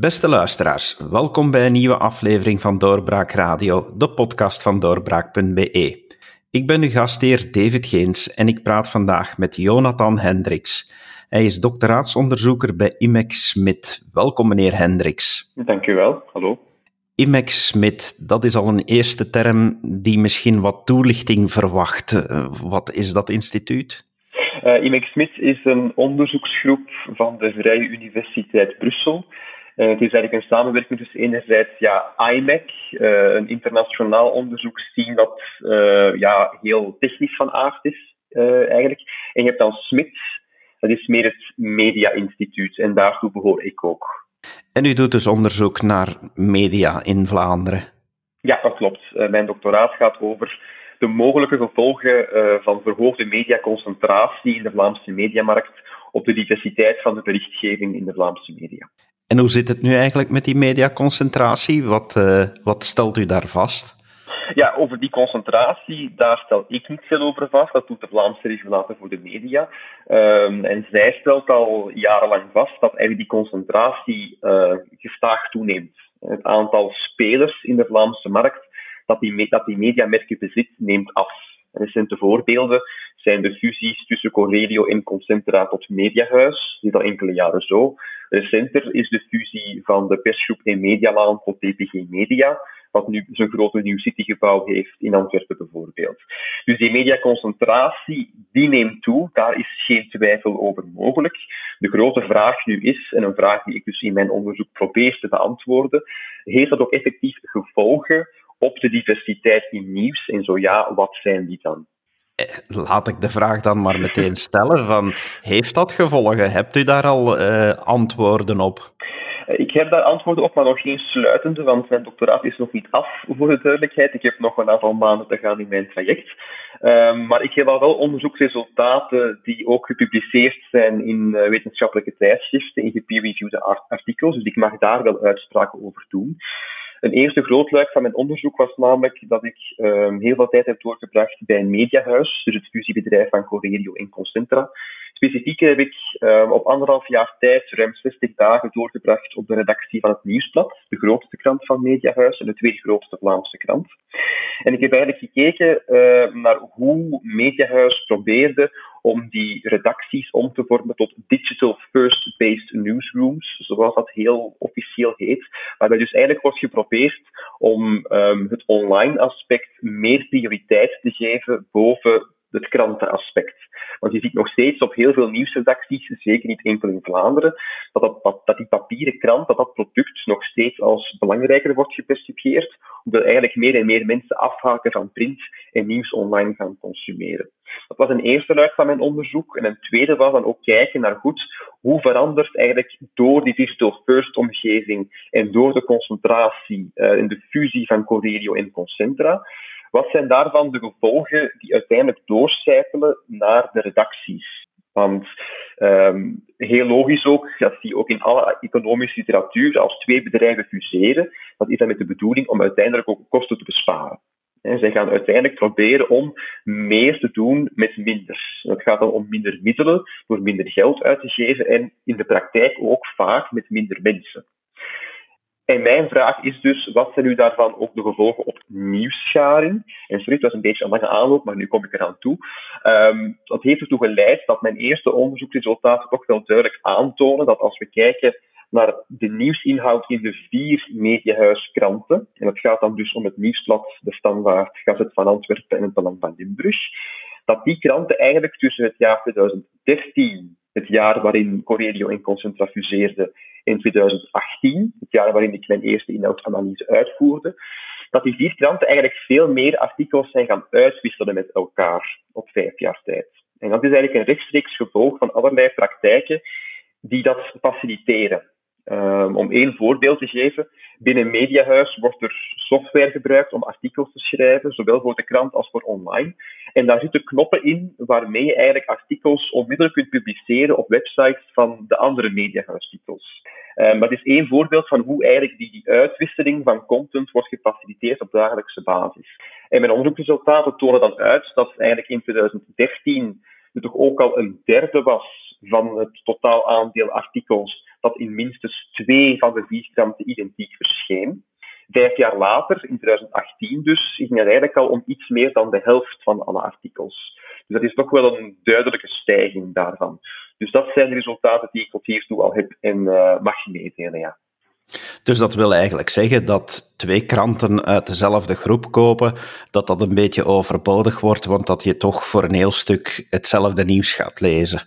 Beste luisteraars, welkom bij een nieuwe aflevering van Doorbraak Radio, de podcast van doorbraak.be. Ik ben uw gastheer David Geens en ik praat vandaag met Jonathan Hendricks. Hij is doctoraatsonderzoeker bij IMEC Smit. Welkom, meneer Hendricks. Dank u wel. Hallo. IMEC Smit, dat is al een eerste term die misschien wat toelichting verwacht. Eh, wat is dat instituut? Uh, eh, IMEC Smit is een onderzoeksgroep van de Vrije Universiteit Brussel. Uh, het is eigenlijk een samenwerking tussen enerzijds ja, IMEC, uh, een internationaal onderzoeksteam dat ja, heel technisch van aard is eigenlijk. En je hebt dan Smit, dat is meer het Media Instituut en daartoe behoor ik ook. En u doet dus onderzoek naar media in Vlaanderen? Ja, dat klopt. Mijn doctoraat gaat over de mogelijke gevolgen van verhoogde mediaconcentratie in de Vlaamse mediamarkt op de diversiteit van de berichtgeving in de Vlaamse media. En hoe zit het nu eigenlijk met die mediaconcentratie? Wat, uh, wat stelt u daar vast? Ja, over die concentratie, daar stel ik niet veel over vast. Dat doet de Vlaamse regulator voor de media. Um, en zij stelt al jarenlang vast dat eigenlijk die concentratie uh, gestaag toeneemt. Het aantal spelers in de Vlaamse markt dat die, dat die mediamerken bezit, neemt af. Recente voorbeelden zijn de fusies tussen Corelio en Concentra tot Mediahuis. Is al enkele jaren zo. Recenter is de fusie van de persgroep en Medialaan tot DPG Media wat nu zo'n grote New City gebouw heeft in Antwerpen bijvoorbeeld. Dus die mediaconcentratie, die neemt toe, daar is geen twijfel over mogelijk. De grote vraag nu is, en een vraag die ik dus in mijn onderzoek probeer te beantwoorden, heeft dat ook effectief gevolgen op de diversiteit in nieuws? En zo ja, wat zijn die dan? Eh, laat ik de vraag dan maar meteen stellen: van, heeft dat gevolgen? Hebt u daar al uh, antwoorden op? Ik heb daar antwoorden op, maar nog geen sluitende, want mijn doctoraat is nog niet af, voor de duidelijkheid. Ik heb nog een aantal maanden te gaan in mijn traject. Um, maar ik heb al wel onderzoeksresultaten die ook gepubliceerd zijn in wetenschappelijke tijdschriften, in gepeer-reviewde artikels, dus ik mag daar wel uitspraken over doen. Een eerste groot luik van mijn onderzoek was namelijk dat ik um, heel veel tijd heb doorgebracht bij een mediahuis, dus het fusiebedrijf van Corerio en Concentra. Specifiek heb ik um, op anderhalf jaar tijd ruim 60 dagen doorgebracht op de redactie van het Nieuwsblad, de grootste krant van Mediahuis en de tweede grootste Vlaamse krant. En ik heb eigenlijk gekeken uh, naar hoe Mediahuis probeerde om die redacties om te vormen tot digital first-based newsrooms, zoals dat heel officieel heet, waarbij dus eigenlijk wordt geprobeerd om um, het online aspect meer prioriteit te geven boven het krantenaspect. Want je ziet nog steeds op heel veel nieuwsredacties, zeker niet enkel in Vlaanderen, dat, dat, dat die papieren krant, dat dat product nog steeds als belangrijker wordt gepercipieerd, omdat eigenlijk meer en meer mensen afhaken van print en nieuws online gaan consumeren. Dat was een eerste luik van mijn onderzoek. En een tweede was dan ook kijken naar goed, hoe verandert eigenlijk door die digital first omgeving en door de concentratie en de fusie van Corelio en Concentra, wat zijn daarvan de gevolgen die uiteindelijk doorcijpelen naar de redacties? Want um, heel logisch ook, dat zie je ook in alle economische literatuur, als twee bedrijven fuseren, dat is dan met de bedoeling om uiteindelijk ook kosten te besparen. En zij gaan uiteindelijk proberen om meer te doen met minder. Het gaat dan om minder middelen, door minder geld uit te geven en in de praktijk ook vaak met minder mensen. En mijn vraag is dus, wat zijn nu daarvan ook de gevolgen op nieuwsscharing? En sorry, het was een beetje een lange aanloop, maar nu kom ik eraan toe. Um, dat heeft ertoe geleid dat mijn eerste onderzoeksresultaten toch wel duidelijk aantonen dat als we kijken naar de nieuwsinhoud in de vier mediahuiskranten, en het gaat dan dus om het Nieuwsblad, de Standaard, Gazet van Antwerpen en het Belang van Limburg, dat die kranten eigenlijk tussen het jaar 2013 het jaar waarin Corelio en Concentra fuseerden, in 2018, het jaar waarin ik mijn eerste inhoudsanalyse uitvoerde, dat die kranten eigenlijk veel meer artikels zijn gaan uitwisselen met elkaar op vijf jaar tijd. En dat is eigenlijk een rechtstreeks gevolg van allerlei praktijken die dat faciliteren. Um, om één voorbeeld te geven, binnen Mediahuis wordt er software gebruikt om artikels te schrijven, zowel voor de krant als voor online. En daar zitten knoppen in waarmee je eigenlijk artikels onmiddellijk kunt publiceren op websites van de andere Mediahuistitels. Um, dat is één voorbeeld van hoe eigenlijk die, die uitwisseling van content wordt gefaciliteerd op dagelijkse basis. En mijn onderzoeksresultaten tonen dan uit dat eigenlijk in 2013 er toch ook al een derde was van het totaal aandeel artikels dat in minstens twee van de vier kranten identiek verscheen. Vijf jaar later, in 2018 dus, ging het eigenlijk al om iets meer dan de helft van alle artikels. Dus dat is toch wel een duidelijke stijging daarvan. Dus dat zijn de resultaten die ik tot hiertoe al heb en uh, mag meedelen, ja. Dus dat wil eigenlijk zeggen dat twee kranten uit dezelfde groep kopen, dat dat een beetje overbodig wordt, want dat je toch voor een heel stuk hetzelfde nieuws gaat lezen.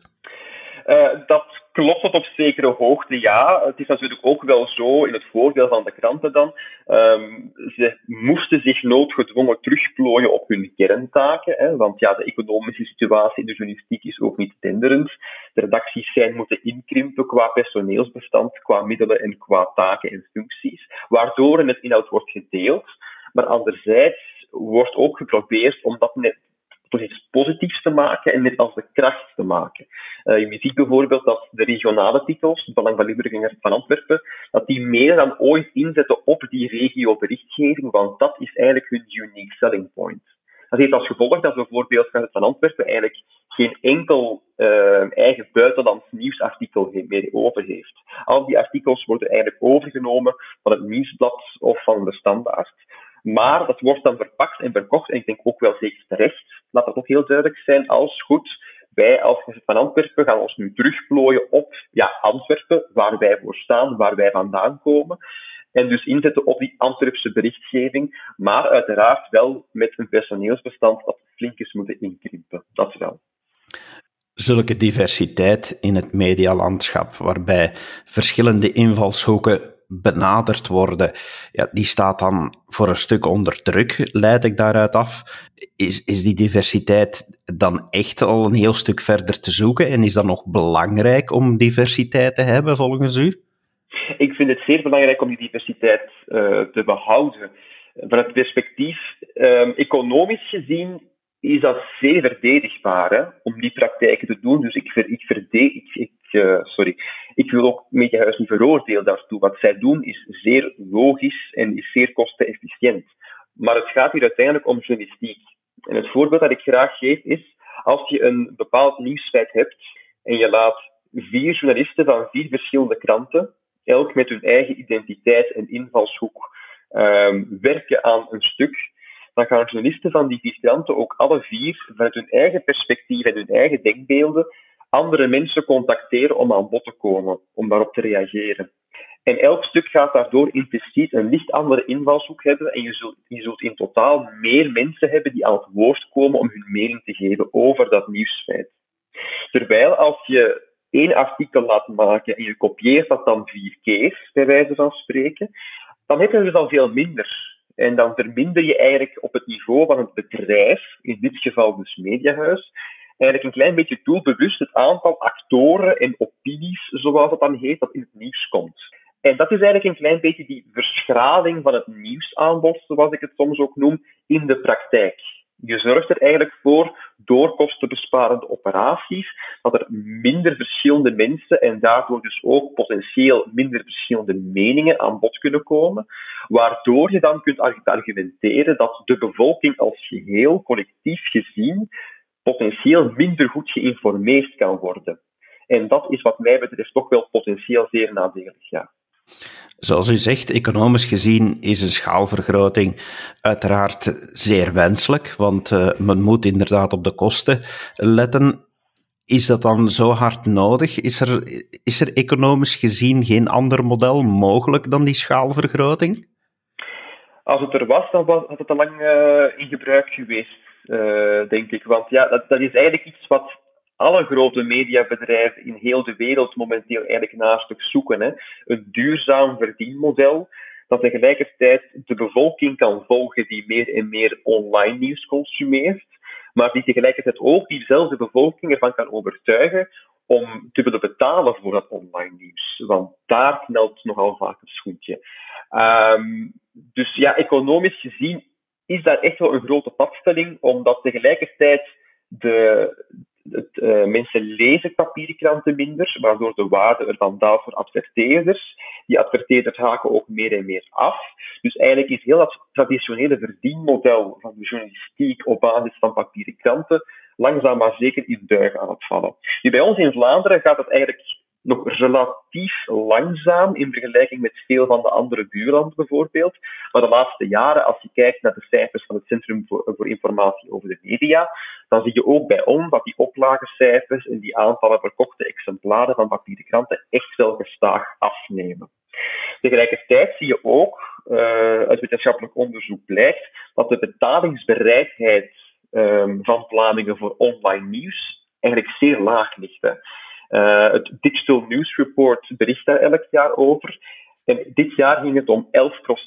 Uh, dat klopt tot op zekere hoogte, ja. Het is natuurlijk ook wel zo, in het voordeel van de kranten dan, um, ze moesten zich noodgedwongen terugplooien op hun kerntaken, hè, want ja, de economische situatie in de journalistiek is ook niet tenderend. De redacties zijn moeten inkrimpen qua personeelsbestand, qua middelen en qua taken en functies, waardoor het inhoud wordt gedeeld. Maar anderzijds wordt ook geprobeerd om dat net tot iets positiefs te maken en net als de kracht te maken. Uh, je ziet bijvoorbeeld dat de regionale titels, het Belang van Limburg van Antwerpen, dat die meer dan ooit inzetten op die regio-berichtgeving, want dat is eigenlijk hun unique selling point. Dat heeft als gevolg dat bijvoorbeeld het van Antwerpen eigenlijk geen enkel uh, eigen buitenlands nieuwsartikel meer over heeft. Al die artikels worden eigenlijk overgenomen van het nieuwsblad of van de standaard. Maar dat wordt dan verpakt en verkocht, en ik denk ook wel zeker terecht, laat dat ook heel duidelijk zijn, als goed. Wij als Gezet van Antwerpen gaan ons nu terugplooien op ja, Antwerpen, waar wij voor staan, waar wij vandaan komen. En dus inzetten op die Antwerpse berichtgeving, maar uiteraard wel met een personeelsbestand dat flink is moeten inkrimpen. Dat wel zulke diversiteit in het medialandschap, waarbij verschillende invalshoeken benaderd worden, ja, die staat dan voor een stuk onder druk, leid ik daaruit af. Is, is die diversiteit dan echt al een heel stuk verder te zoeken en is dat nog belangrijk om diversiteit te hebben volgens u? Ik vind het zeer belangrijk om die diversiteit uh, te behouden. Van het perspectief, um, economisch gezien, is dat zeer verdedigbaar om die praktijken te doen. Dus ik, ver, ik, verde, ik, ik uh, sorry, ik wil ook Mediahuis niet veroordelen daartoe. Wat zij doen is zeer logisch en is zeer kostenefficiënt. Maar het gaat hier uiteindelijk om journalistiek. En het voorbeeld dat ik graag geef is, als je een bepaald nieuwsfeit hebt en je laat vier journalisten van vier verschillende kranten, elk met hun eigen identiteit en invalshoek, um, werken aan een stuk, dan gaan journalisten van die vier kranten ook alle vier vanuit hun eigen perspectief en hun eigen denkbeelden andere mensen contacteren om aan bod te komen, om daarop te reageren. En elk stuk gaat daardoor impliciet een licht andere invalshoek hebben en je zult, je zult in totaal meer mensen hebben die aan het woord komen om hun mening te geven over dat nieuwsfeit. Terwijl als je één artikel laat maken en je kopieert dat dan vier keer, bij wijze van spreken, dan heb je er dan veel minder. En dan verminder je eigenlijk op het niveau van het bedrijf, in dit geval dus Mediahuis, eigenlijk een klein beetje doelbewust het aantal actoren en opinies, zoals het dan heet, dat in het nieuws komt. En dat is eigenlijk een klein beetje die verschraling van het nieuwsaanbod, zoals ik het soms ook noem, in de praktijk. Je zorgt er eigenlijk voor, door kostenbesparende operaties, dat er minder verschillende mensen en daardoor dus ook potentieel minder verschillende meningen aan bod kunnen komen, waardoor je dan kunt argumenteren dat de bevolking als geheel, collectief gezien, potentieel minder goed geïnformeerd kan worden. En dat is wat mij betreft toch wel potentieel zeer nadelig, ja. Zoals u zegt, economisch gezien is een schaalvergroting uiteraard zeer wenselijk, want uh, men moet inderdaad op de kosten letten. Is dat dan zo hard nodig? Is er, is er economisch gezien geen ander model mogelijk dan die schaalvergroting? Als het er was, dan was, had het al lang uh, in gebruik geweest, uh, denk ik. Want ja, dat, is eigenlijk iets wat alle grote mediabedrijven in heel de wereld momenteel eigenlijk naast zoeken. Hè. Een duurzaam verdienmodel dat tegelijkertijd de bevolking kan volgen die meer en meer online nieuws consumeert, maar die tegelijkertijd ook diezelfde bevolking ervan kan overtuigen om te willen betalen voor dat online nieuws. Want daar knelt nogal vaak het schoentje. Um, dus ja, economisch gezien is daar echt wel een grote padstelling, omdat tegelijkertijd de, het, uh, mensen lezen papierkranten minder, waardoor de waarde ervan daalt voor adverteerders. Die adverteerders haken ook meer en meer af. Dus eigenlijk is heel dat traditionele verdienmodel van de journalistiek op basis van papieren kranten langzaam maar zeker in duigen aan het vallen. Nu, bij ons in Vlaanderen gaat het eigenlijk nog relatief langzaam in vergelijking met veel van de andere buurlanden bijvoorbeeld. Maar de laatste jaren, als je kijkt naar de cijfers van het Centrum voor, Informatie over de Media, dan zie je ook bij ons dat die oplagecijfers en die aantallen verkochte exemplaren van papieren kranten echt wel gestaag afnemen. Tegelijkertijd zie je ook, uh, uit wetenschappelijk onderzoek blijkt, dat de betalingsbereidheid um, van Vlamingen voor online nieuws eigenlijk zeer laag ligt. Uh, het Digital News Report bericht daar elk jaar over. En dit jaar ging het om 11%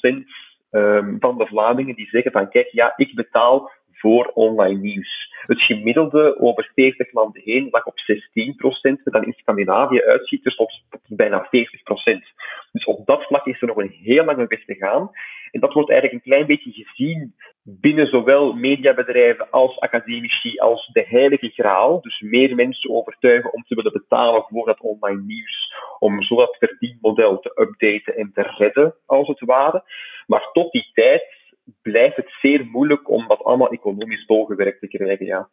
um, ehm, van de Vlamingen die zeggen van kijk, ja, ik betaal voor online nieuws. Het gemiddelde over 40 landen heen lag op 16 procent, dan in Scandinavië uitziet dus tot bijna 40 procent. Dus op dat vlak is er nog een heel lange weg te gaan. En dat wordt eigenlijk een klein beetje gezien binnen zowel mediabedrijven als academici als de heilige graal. Dus meer mensen overtuigen om te willen betalen voor dat online nieuws, om zo dat verdienmodel te updaten en te redden, als het ware. Maar tot die tijd blijft het zeer moeilijk om dat allemaal economisch bolgewerkt te krijgen, ja.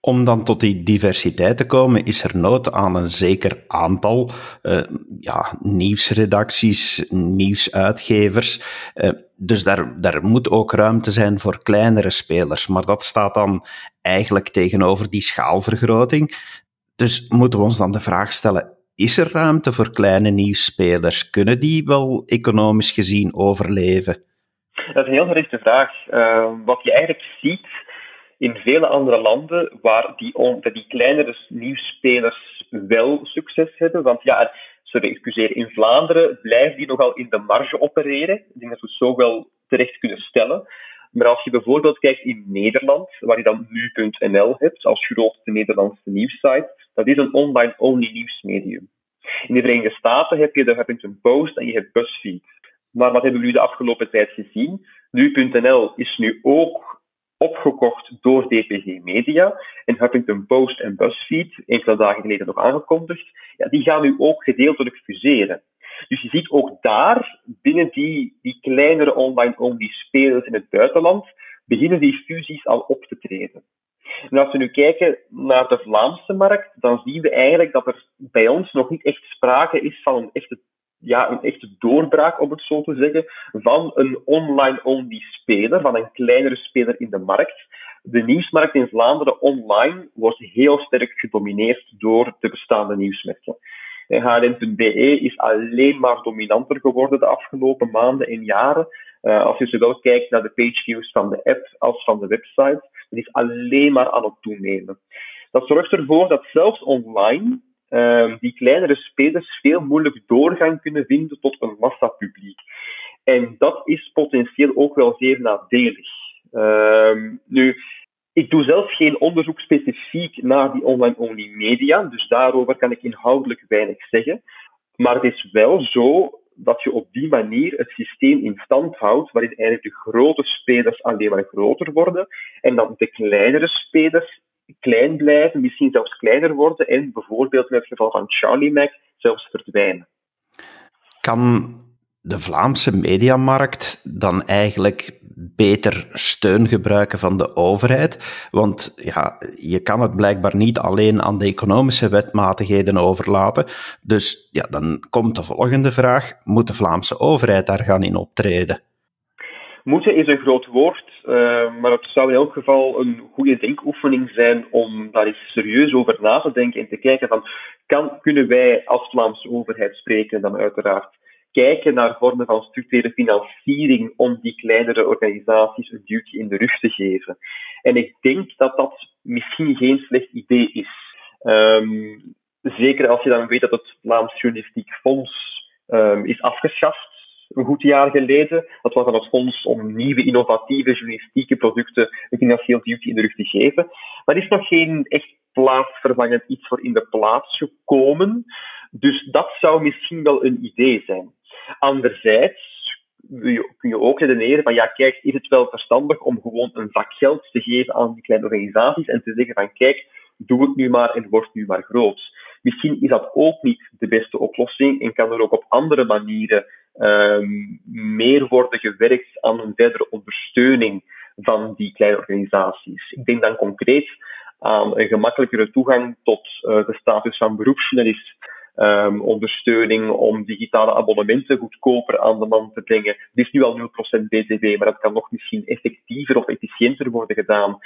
Om dan tot die diversiteit te komen, is er nood aan een zeker aantal uh, ja, nieuwsredacties, nieuwsuitgevers. Uh, dus daar, daar moet ook ruimte zijn voor kleinere spelers. Maar dat staat dan eigenlijk tegenover die schaalvergroting. Dus moeten we ons dan de vraag stellen: is er ruimte voor kleine nieuwsspelers? Kunnen die wel economisch gezien overleven? Dat is een heel gerichte vraag. Uh, wat je eigenlijk ziet in vele andere landen waar die, die kleinere nieuwsspelers wel succes hebben. Want ja, sorry, excuseer, in Vlaanderen blijven die nogal in de marge opereren. Ik denk dat we het zo wel terecht kunnen stellen. Maar als je bijvoorbeeld kijkt in Nederland, waar je dan nu.nl hebt als grootste Nederlandse nieuwssite, dat is een online-only nieuwsmedium. In de Verenigde Staten heb je de Huffington Post en je hebt BuzzFeed. Maar wat hebben we nu de afgelopen tijd gezien? Nu.nl is nu ook opgekocht door DPG Media. En Huffington Post en BuzzFeed, enkele dagen geleden nog aangekondigd, ja, die gaan nu ook gedeeltelijk fuseren. Dus je ziet ook daar, binnen die, die kleinere online-only spelers in het buitenland, beginnen die fusies al op te treden. En als we nu kijken naar de Vlaamse markt, dan zien we eigenlijk dat er bij ons nog niet echt sprake is van een echte ja, een echte doorbraak, om het zo te zeggen, van een online-only speler, van een kleinere speler in de markt. De nieuwsmarkt in Vlaanderen online wordt heel sterk gedomineerd door de bestaande nieuwsmerken. HLN.be is alleen maar dominanter geworden de afgelopen maanden en jaren. Uh, als je zowel kijkt naar de pageviews van de app als van de website, het is alleen maar aan het toenemen. Dat zorgt ervoor dat zelfs online uh, die kleinere spelers veel moeilijk doorgang kunnen vinden tot een massapubliek. En dat is potentieel ook wel zeer nadelig. Uh, nu, ik doe zelf geen onderzoek specifiek naar die online-only media, dus daarover kan ik inhoudelijk weinig zeggen. Maar het is wel zo dat je op die manier het systeem in stand houdt, waarin eigenlijk de grote spelers alleen maar groter worden en dat de kleinere spelers klein blijven, misschien zelfs kleiner worden en bijvoorbeeld in het geval van Charlie Mac zelfs verdwijnen. Kan de Vlaamse mediamarkt dan eigenlijk beter steun gebruiken van de overheid? Want ja, je kan het blijkbaar niet alleen aan de economische wetmatigheden overlaten. Dus ja, dan komt de volgende vraag: moet de Vlaamse overheid daar gaan in optreden? Moeten is een groot woord, uh, maar het zou in elk geval een goede denkoefening zijn om daar eens serieus over na te denken en te kijken van, kan, kunnen wij als Vlaamse overheid spreken dan uiteraard kijken naar vormen van structurele financiering om die kleinere organisaties een duwtje in de rug te geven. En ik denk dat dat misschien geen slecht idee is. Um, zeker als je dan weet dat het Vlaams Journalistiek Fonds um, is afgeschaft een goed jaar geleden. Dat was dan het fonds om nieuwe innovatieve journalistieke producten een financieel duwtje in de rug te geven. Maar er is nog geen echt plaatsvervangend iets voor in de plaats gekomen. Dus dat zou misschien wel een idee zijn. Anderzijds kun je ook redeneren van ja, kijk, is het wel verstandig om gewoon een zak geld te geven aan die kleine organisaties en te zeggen van kijk, doe het nu maar en word nu maar groot. Misschien is dat ook niet de beste oplossing en kan er ook op andere manieren um, meer worden gewerkt aan een verdere ondersteuning van die kleine organisaties. Ik denk dan concreet aan een gemakkelijkere toegang tot uh, de status van beroepsjournalist. um, ondersteuning om digitale abonnementen goedkoper aan de man te brengen. Het is nu al 0% BTW, maar dat kan nog misschien effectiever of efficiënter worden gedaan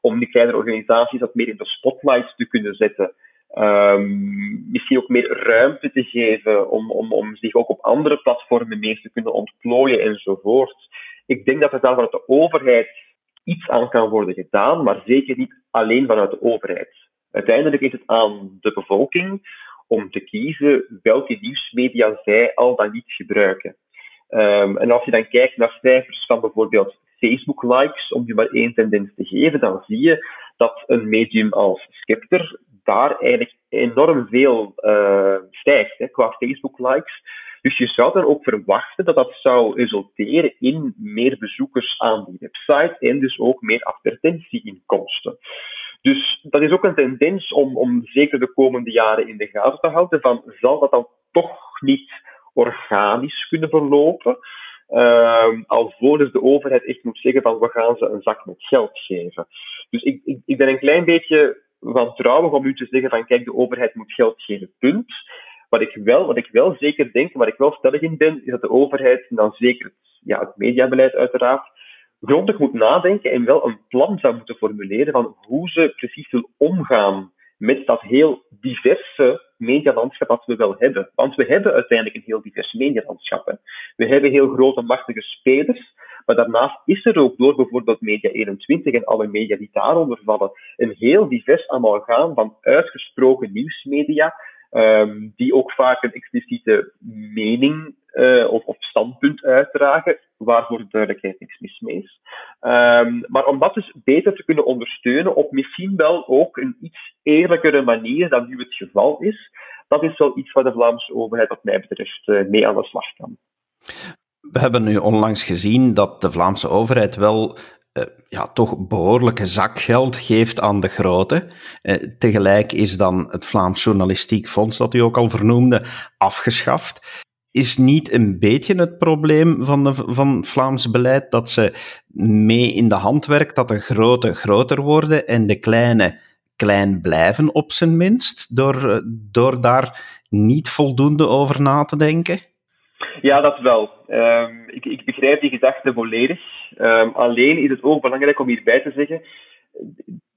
om die kleinere organisaties dat meer in de spotlight te kunnen zetten. Um, misschien ook meer ruimte te geven om, om, om zich ook op andere platformen mee te kunnen ontplooien enzovoort. Ik denk dat er daar vanuit de overheid iets aan kan worden gedaan, maar zeker niet alleen vanuit de overheid. Uiteindelijk is het aan de bevolking om te kiezen welke nieuwsmedia zij al dan niet gebruiken. Um, en als je dan kijkt naar cijfers van bijvoorbeeld Facebook-likes, om je maar één tendens te geven, dan zie je dat een medium als Scepter daar eigenlijk enorm veel uh, stijgt hè, qua Facebook-likes. Dus je zou dan ook verwachten dat dat zou resulteren in meer bezoekers aan die website en dus ook meer advertentieinkomsten. Dus dat is ook een tendens om, om zeker de komende jaren in de gaten te houden van zal dat dan toch niet organisch kunnen verlopen? Uh, alvorens de overheid echt moet zeggen van we gaan ze een zak met geld geven. Dus ik, ik, ik ben een klein beetje wantrouwig om u te zeggen van kijk, de overheid moet geld geven, punt. Wat ik wel, wat ik wel zeker denk, waar ik wel stellig in ben, is dat de overheid, en dan zeker ja, het mediabeleid uiteraard, grondig moet nadenken en wel een plan zou moeten formuleren van hoe ze precies wil omgaan met dat heel diverse medialandschap dat we wel hebben. Want we hebben uiteindelijk een heel divers medialandschap. We hebben heel grote, machtige spelers, maar daarnaast is er ook door bijvoorbeeld Media 21 en alle media die daaronder vallen, een heel divers amalgaam van uitgesproken nieuwsmedia, um, die ook vaak een expliciete mening uh, of, standpunt uitdragen, waarvoor de duidelijkheid niks mis mee is. Um, maar om dat dus beter te kunnen ondersteunen op misschien wel ook een iets eerlijkere manier dan nu het geval is, dat is wel iets waar de Vlaamse overheid wat mij betreft uh, mee aan de slag kan. We hebben nu onlangs gezien dat de Vlaamse overheid wel uh, ja, toch behoorlijke zakgeld geeft aan de grote. Uh, tegelijk is dan het Vlaams Journalistiek Fonds, dat u ook al vernoemde, afgeschaft. Is niet een beetje het probleem van, de, van Vlaams beleid dat ze mee in de hand werkt dat de grote groter worden en de kleine klein blijven, op zijn minst, door, door daar niet voldoende over na te denken? Ja, dat wel. Um, ik, ik, begrijp die gedachte volledig. Um, alleen is het ook belangrijk om hierbij te zeggen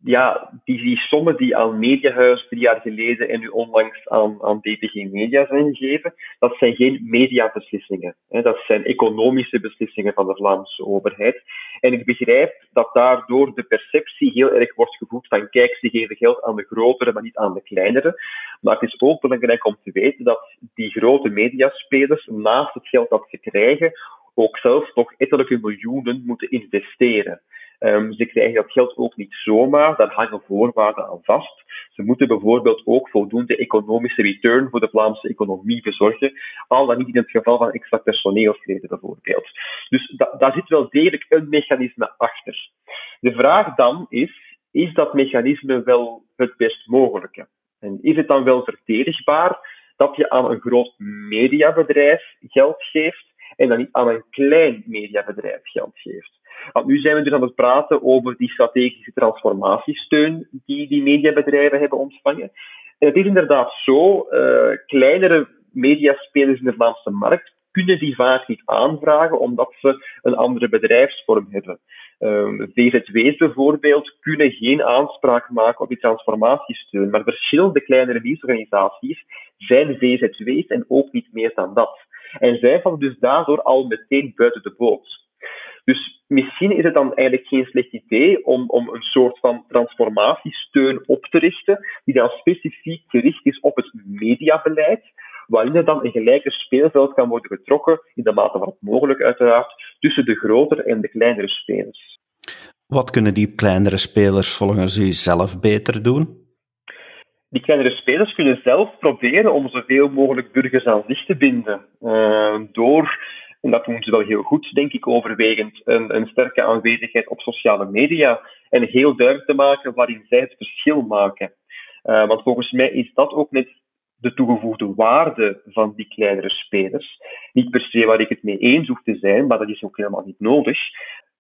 ja, die, die sommen die aan Mediahuis drie jaar geleden en nu onlangs aan, aan DPG Media zijn gegeven, dat zijn geen mediabeslissingen. Hè. Dat zijn economische beslissingen van de Vlaamse overheid. En ik begrijp dat daardoor de perceptie heel erg wordt gevoed van kijk, ze geven geld aan de grotere, maar niet aan de kleinere. Maar het is ook belangrijk om te weten dat die grote mediaspelers naast het geld dat ze krijgen, ook zelf nog ettelijke miljoenen moeten investeren. Um, ze krijgen dat geld ook niet zomaar, daar hangen voorwaarden aan vast. Ze moeten bijvoorbeeld ook voldoende economische return voor de Vlaamse economie verzorgen, al dan niet in het geval van extra personeelsleden bijvoorbeeld. Dus daar zit wel degelijk een mechanisme achter. De vraag dan is, is dat mechanisme wel het best mogelijke? En is het dan wel verdedigbaar dat je aan een groot mediabedrijf geld geeft en dan niet aan een klein mediabedrijf geld geeft? Want nu zijn we dus aan het praten over die strategische transformatiesteun die die mediabedrijven hebben ontvangen. En het is inderdaad zo, uh, kleinere mediaspelers in de Vlaamse markt kunnen die vaak niet aanvragen omdat ze een andere bedrijfsvorm hebben. Um, ehm, VZW's bijvoorbeeld kunnen geen aanspraak maken op die transformatiesteun, maar verschillende kleinere nieuwsorganisaties zijn VZW's en ook niet meer dan dat. En zij vallen dus daardoor al meteen buiten de boot. Dus misschien is het dan eigenlijk geen slecht idee om, om een soort van transformatiesteun op te richten, die dan specifiek gericht is op het mediabeleid, waarin er dan een gelijker speelveld kan worden getrokken, in de mate van het mogelijk uiteraard, tussen de grotere en de kleinere spelers. Wat kunnen die kleinere spelers volgens u zelf beter doen? Die kleinere spelers kunnen zelf proberen om zoveel mogelijk burgers aan zich te binden. Uh, door en dat doen ze wel heel goed, denk ik, overwegend, een, een sterke aanwezigheid op sociale media en heel duidelijk te maken waarin zij het verschil maken. Uh, want volgens mij is dat ook net de toegevoegde waarde van die kleinere spelers. Niet per se waar ik het mee eens hoef te zijn, maar dat is ook helemaal niet nodig.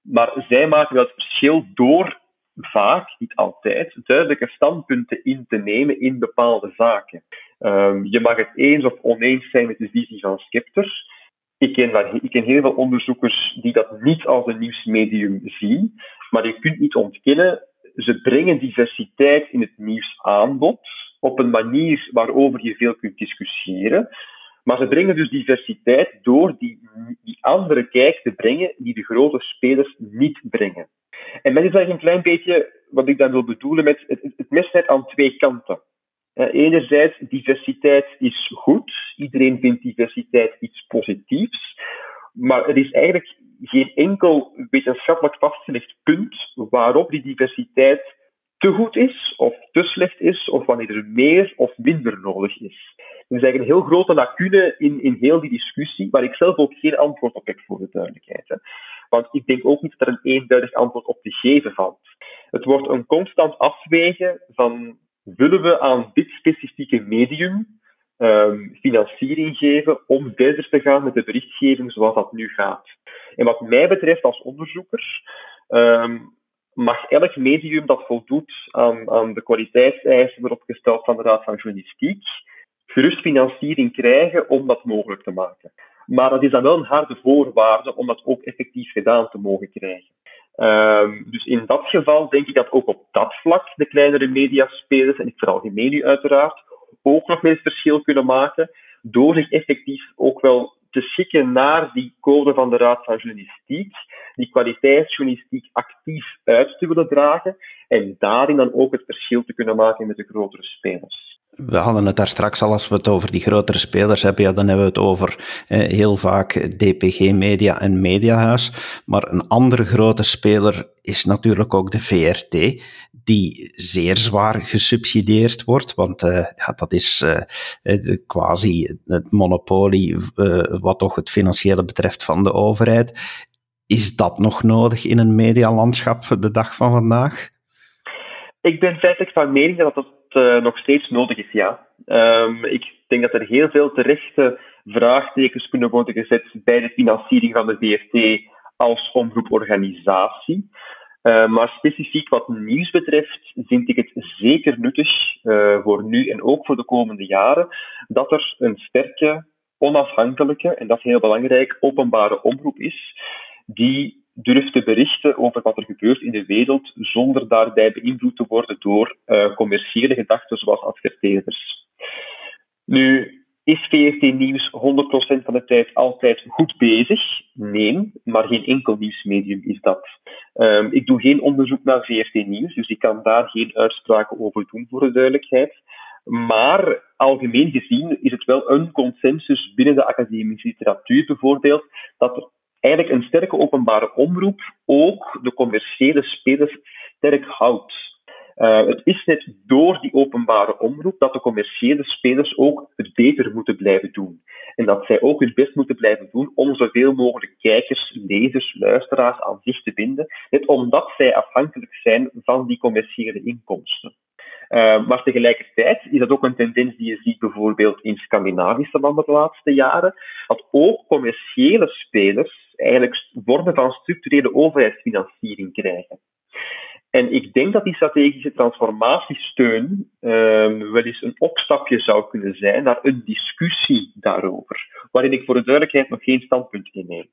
Maar zij maken wel het verschil door vaak, niet altijd, duidelijke standpunten in te nemen in bepaalde zaken. Um, je mag het eens of oneens zijn met de visie van Skepter. Ik ken, ik ken heel veel onderzoekers die dat niet als een nieuwsmedium zien, maar je kunt niet ontkennen, ze brengen diversiteit in het nieuwsaanbod op een manier waarover je veel kunt discussiëren. Maar ze brengen dus diversiteit door die, die andere kijk te brengen die de grote spelers niet brengen. En dat is eigenlijk een klein beetje wat ik dan wil bedoelen met het, het aan twee kanten. Enerzijds, diversiteit is goed. Iedereen vindt diversiteit iets positiefs. Maar er is eigenlijk geen enkel wetenschappelijk vastgelegd punt waarop die diversiteit te goed is of te slecht is, of wanneer er meer of minder nodig is. Er is eigenlijk een heel grote lacune in, in heel die discussie, waar ik zelf ook geen antwoord op heb, voor de duidelijkheid. Hè. Want ik denk ook niet dat er een eenduidig antwoord op te geven valt. Het wordt een constant afwegen van willen we aan dit specifieke medium um, financiering geven om verder te gaan met de berichtgeving zoals dat nu gaat. En wat mij betreft als onderzoeker, um, mag elk medium dat voldoet aan, aan de kwaliteitseisen opgesteld van de Raad van Journalistiek, gerust financiering krijgen om dat mogelijk te maken. Maar dat is dan wel een harde voorwaarde om dat ook effectief gedaan te mogen krijgen. Um, dus in dat geval denk ik dat ook op dat vlak de kleinere mediaspelers, en ik veralgemeen nu uiteraard, ook nog meer verschil kunnen maken door zich effectief ook wel te schikken naar die code van de Raad van Journalistiek, die kwaliteitsjournalistiek actief uit te willen dragen en daarin dan ook het verschil te kunnen maken met de grotere spelers. We hadden het daar straks al, als we het over die grotere spelers hebben, ja, dan hebben we het over eh, heel vaak DPG Media en Mediahuis. Maar een andere grote speler is natuurlijk ook de VRT, die zeer zwaar gesubsidieerd wordt, want uh, ja, dat is uh, quasi het monopolie uh, wat toch het financiële betreft van de overheid. Is dat nog nodig in een medialandschap de dag van vandaag? Ik ben feitelijk van mening dat dat uh, nog steeds nodig is, ja. Um, ik denk dat er heel veel terechte vraagtekens kunnen worden gezet bij de financiering van de VRT als omroeporganisatie. Uh, maar specifiek wat nieuws betreft vind ik het zeker nuttig uh, voor nu en ook voor de komende jaren dat er een sterke, onafhankelijke, en dat is heel belangrijk, openbare omroep is die durft te berichten over wat er gebeurt in de wereld zonder daarbij beïnvloed te worden door uh, commerciële gedachten zoals adverteerders. Nu, is VRT Nieuws 100% van de tijd altijd goed bezig? Nee, maar geen enkel nieuwsmedium is dat. Um, ik doe geen onderzoek naar VRT Nieuws, dus ik kan daar geen uitspraken over doen voor de duidelijkheid. Maar algemeen gezien is het wel een consensus binnen de academische literatuur bijvoorbeeld dat eigenlijk een sterke openbare omroep ook de commerciële spelers sterk houdt. Uh, het is net door die openbare omroep dat de commerciële spelers ook het beter moeten blijven doen. En dat zij ook hun best moeten blijven doen om zoveel mogelijk kijkers, lezers, luisteraars aan zich te binden, net omdat zij afhankelijk zijn van die commerciële inkomsten. Uh, maar tegelijkertijd is dat ook een tendens die je ziet bijvoorbeeld in Scandinavische landen de laatste jaren, dat ook commerciële spelers eigenlijk vormen van structurele overheidsfinanciering krijgen. En ik denk dat die strategische transformatiesteun um, wel eens een opstapje zou kunnen zijn naar een discussie daarover, waarin ik voor de duidelijkheid nog geen standpunt inneem.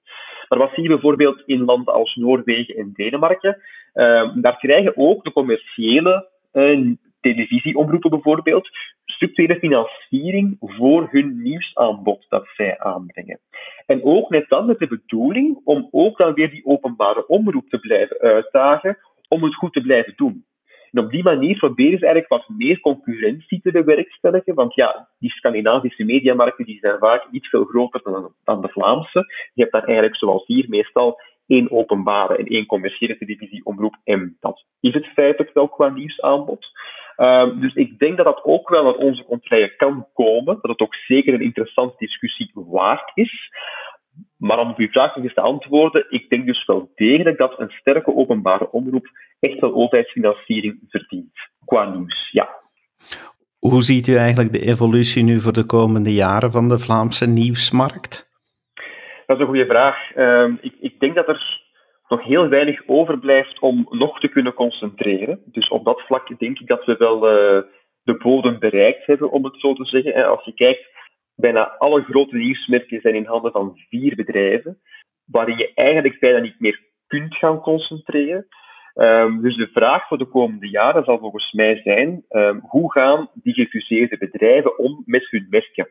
Maar wat zie je bijvoorbeeld in landen als Noorwegen en Denemarken? Um, daar krijgen ook de commerciële uh, televisieomroepen bijvoorbeeld structurele financiering voor hun nieuwsaanbod dat zij aanbrengen. En ook net dan met de bedoeling om ook dan weer die openbare omroep te blijven uitdagen om het goed te blijven doen. En op die manier proberen ze eigenlijk wat meer concurrentie te bewerkstelligen, want ja, die Scandinavische mediamarkten die zijn vaak iets veel groter dan, dan de Vlaamse. Je hebt daar eigenlijk zoals hier meestal één openbare en één commerciële televisieomroep en dat is het feitelijk wel qua nieuwsaanbod. Um, dus ik denk dat dat ook wel naar onze contraille kan komen, dat het ook zeker een interessante discussie waard is. Maar om op uw vraag nog eens te antwoorden, ik denk dus wel degelijk dat een sterke openbare omroep echt wel overheidsfinanciering verdient. Qua nieuws, ja. Hoe ziet u eigenlijk de evolutie nu voor de komende jaren van de Vlaamse nieuwsmarkt? Dat is een goede vraag. Uh, ik, ik denk dat er nog heel weinig overblijft om nog te kunnen concentreren. Dus op dat vlak denk ik dat we wel uh, de bodem bereikt hebben, om het zo te zeggen. En als je kijkt, bijna alle grote nieuwsmerken zijn in handen van vier bedrijven, waarin je eigenlijk bijna niet meer kunt gaan concentreren. Um, dus de vraag voor de komende jaren zal volgens mij zijn, um, hoe gaan die gefuseerde bedrijven om met hun merken?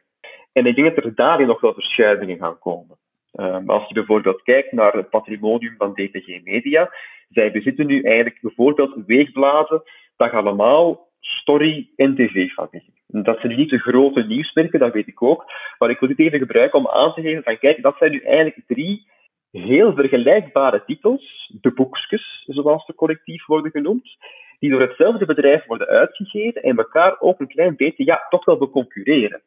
En ik denk dat er daarin nog wel verschuivingen gaan komen. Um, als je bijvoorbeeld kijkt naar het patrimonium van DPG Media, zij bezitten nu eigenlijk bijvoorbeeld weegblazen dat allemaal story- en tv-fabrieken. Dat zijn niet de grote nieuwsmerken, dat weet ik ook. Maar ik wil dit even gebruiken om aan te geven van kijk, dat zijn nu eigenlijk drie heel vergelijkbare titels, de boekjes, zoals ze collectief worden genoemd, die door hetzelfde bedrijf worden uitgegeven en elkaar ook een klein beetje, ja, toch wel beconcurreren.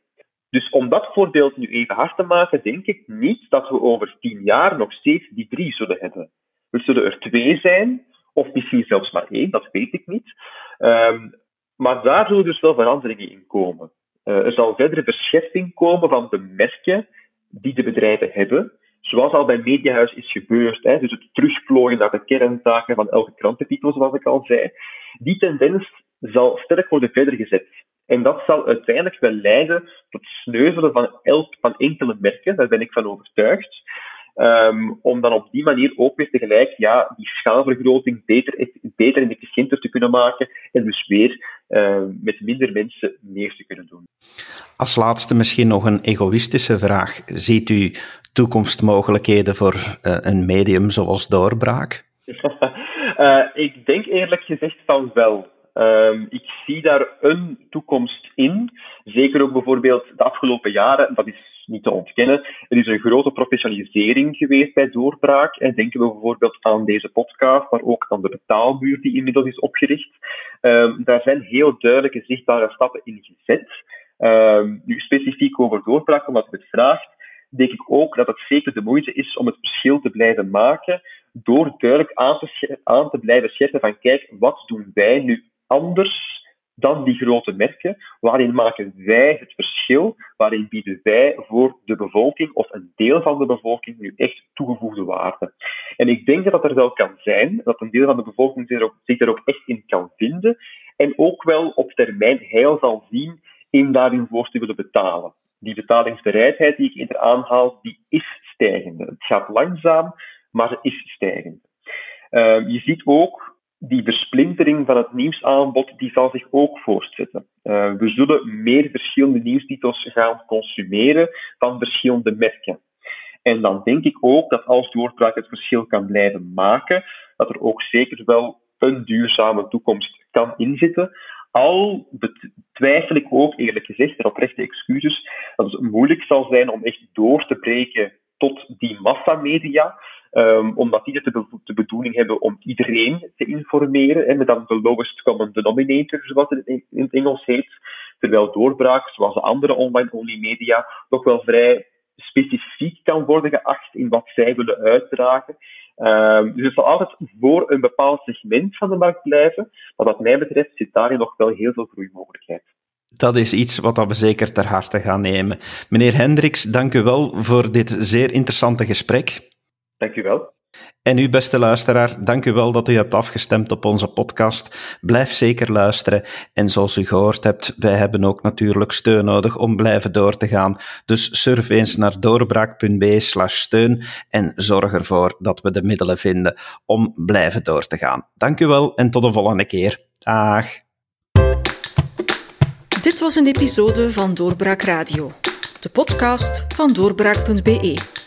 Dus om dat voorbeeld nu even hard te maken, denk ik niet dat we over tien jaar nog steeds die drie zullen hebben. Er zullen er twee zijn, of misschien zelfs maar één, dat weet ik niet. Um, maar daar zullen dus wel veranderingen in komen. Uh, er zal verdere verscherping komen van de merken die de bedrijven hebben, zoals al bij Mediahuis is gebeurd. Hè, dus het terugplooien naar de kerntaken van elke krantentitel, zoals ik al zei. Die tendens zal sterk worden verder gezet. En dat zal uiteindelijk wel leiden tot sneuvelen van, elk, van enkele merken, daar ben ik van overtuigd. Um, om dan op die manier ook weer tegelijk ja, die schaalvergroting beter, beter en efficiënter te kunnen maken en dus weer uh, met minder mensen meer te kunnen doen. Als laatste misschien nog een egoïstische vraag. Ziet u toekomstmogelijkheden voor uh, een medium zoals Doorbraak? uh, ik denk eerlijk gezegd van wel. Um, ik zie daar een toekomst in. Zeker ook bijvoorbeeld de afgelopen jaren, dat is niet te ontkennen. Er is een grote professionalisering geweest bij doorbraak. En denken we bijvoorbeeld aan deze podcast, maar ook aan de betaalmuur die inmiddels is opgericht. Um, daar zijn heel duidelijke, zichtbare stappen in gezet. Um, nu specifiek over doorbraak, omdat u het vraagt, denk ik ook dat het zeker de moeite is om het verschil te blijven maken door duidelijk aan te, aan te blijven scherpen van kijk, wat doen wij nu anders dan die grote merken. Waarin maken wij het verschil? Waarin bieden wij voor de bevolking of een deel van de bevolking nu echt toegevoegde waarde? En ik denk dat dat er wel kan zijn, dat een deel van de bevolking zich, daar ook echt in kan vinden en ook wel op termijn heil zal zien in daarin voor te willen betalen. Die betalingsbereidheid die ik eerder aanhaal, die is stijgende. Het gaat langzaam, maar het is stijgende. Uh, je ziet ook die versplintering van het nieuwsaanbod die zal zich ook voortzetten. Uh, we zullen meer verschillende nieuwstitels gaan consumeren van verschillende merken. En dan denk ik ook dat als doorbraak het verschil kan blijven maken, dat er ook zeker wel een duurzame toekomst kan inzitten. Al betwijfel ik ook, eerlijk gezegd, en oprechte excuses, dat het moeilijk zal zijn om echt door te breken tot die massamedia. Um, omdat die de, de, bedoeling hebben om iedereen te informeren, en met dan de lowest common denominator, zoals het in, het Engels heet. Terwijl doorbraak, zoals de andere online-only media, toch wel vrij specifiek kan worden geacht in wat zij willen uitdragen. Um, dus het zal altijd voor een bepaald segment van de markt blijven, maar wat mij betreft zit daarin nog wel heel veel groeimogelijkheid. Dat is iets wat we zeker ter harte gaan nemen. Meneer Hendricks, dank u wel voor dit zeer interessante gesprek. Dank u wel. En u, beste luisteraar, dank u wel dat u hebt afgestemd op onze podcast. Blijf zeker luisteren. En zoals u gehoord hebt, wij hebben ook natuurlijk steun nodig om blijven door te gaan. Dus surf eens naar doorbraak.be slash steun en zorg ervoor dat we de middelen vinden om blijven door te gaan. Dank u wel en tot de volgende keer. Dag. Dit was een episode van Doorbraak Radio, de podcast van doorbraak.be.